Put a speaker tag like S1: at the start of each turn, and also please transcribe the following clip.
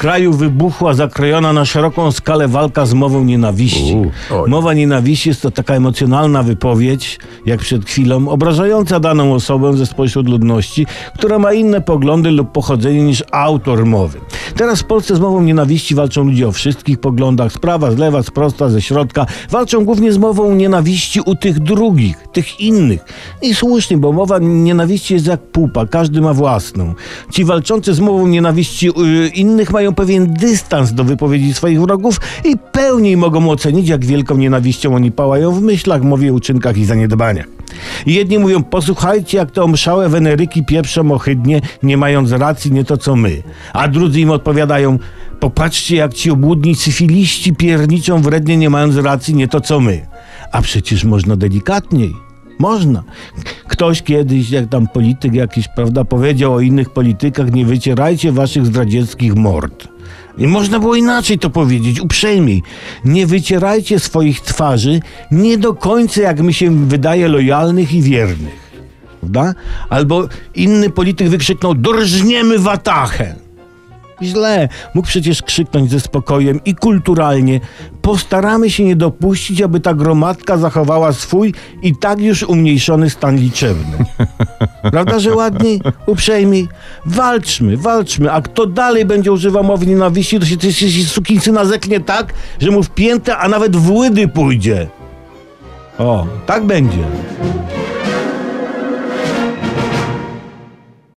S1: kraju wybuchła zakrojona na szeroką skalę walka z mową nienawiści.
S2: U.
S1: Mowa nienawiści jest to taka emocjonalna wypowiedź, jak przed chwilą, obrażająca daną osobę ze spośród ludności, która ma inne poglądy lub pochodzenie niż autor mowy. Teraz w Polsce z mową nienawiści walczą ludzie o wszystkich poglądach, z prawa, z lewa, z prosta, ze środka. Walczą głównie z mową nienawiści u tych drugich, tych innych. I słusznie, bo mowa nienawiści jest jak pupa, każdy ma własną. Ci walczący z mową nienawiści y, innych mają pewien dystans do wypowiedzi swoich wrogów i pełniej mogą ocenić, jak wielką nienawiścią oni pałają w myślach, mowie, uczynkach i zaniedbaniach. I jedni mówią, posłuchajcie, jak te omszałe weneryki pieprzą ohydnie, nie mając racji, nie to co my. A drudzy im odpowiadają, popatrzcie, jak ci obłudni syfiliści pierniczą wrednie, nie mając racji, nie to co my. A przecież można delikatniej. Można. Ktoś kiedyś, jak tam polityk jakiś, prawda, powiedział o innych politykach, nie wycierajcie waszych zdradzieckich mord. I można było inaczej to powiedzieć, uprzejmiej. Nie wycierajcie swoich twarzy nie do końca, jak mi się wydaje, lojalnych i wiernych. Prawda? Albo inny polityk wykrzyknął, dorżniemy watachę. Źle. Mógł przecież krzyknąć ze spokojem i kulturalnie. Postaramy się nie dopuścić, aby ta gromadka zachowała swój i tak już umniejszony stan liczebny. Prawda, że ładniej, uprzejmiej? Walczmy, walczmy, a kto dalej będzie używał mowy nienawiści, to się też się sukinsyna zeknie tak, że mu w piętę, a nawet w łydy pójdzie. O, tak będzie.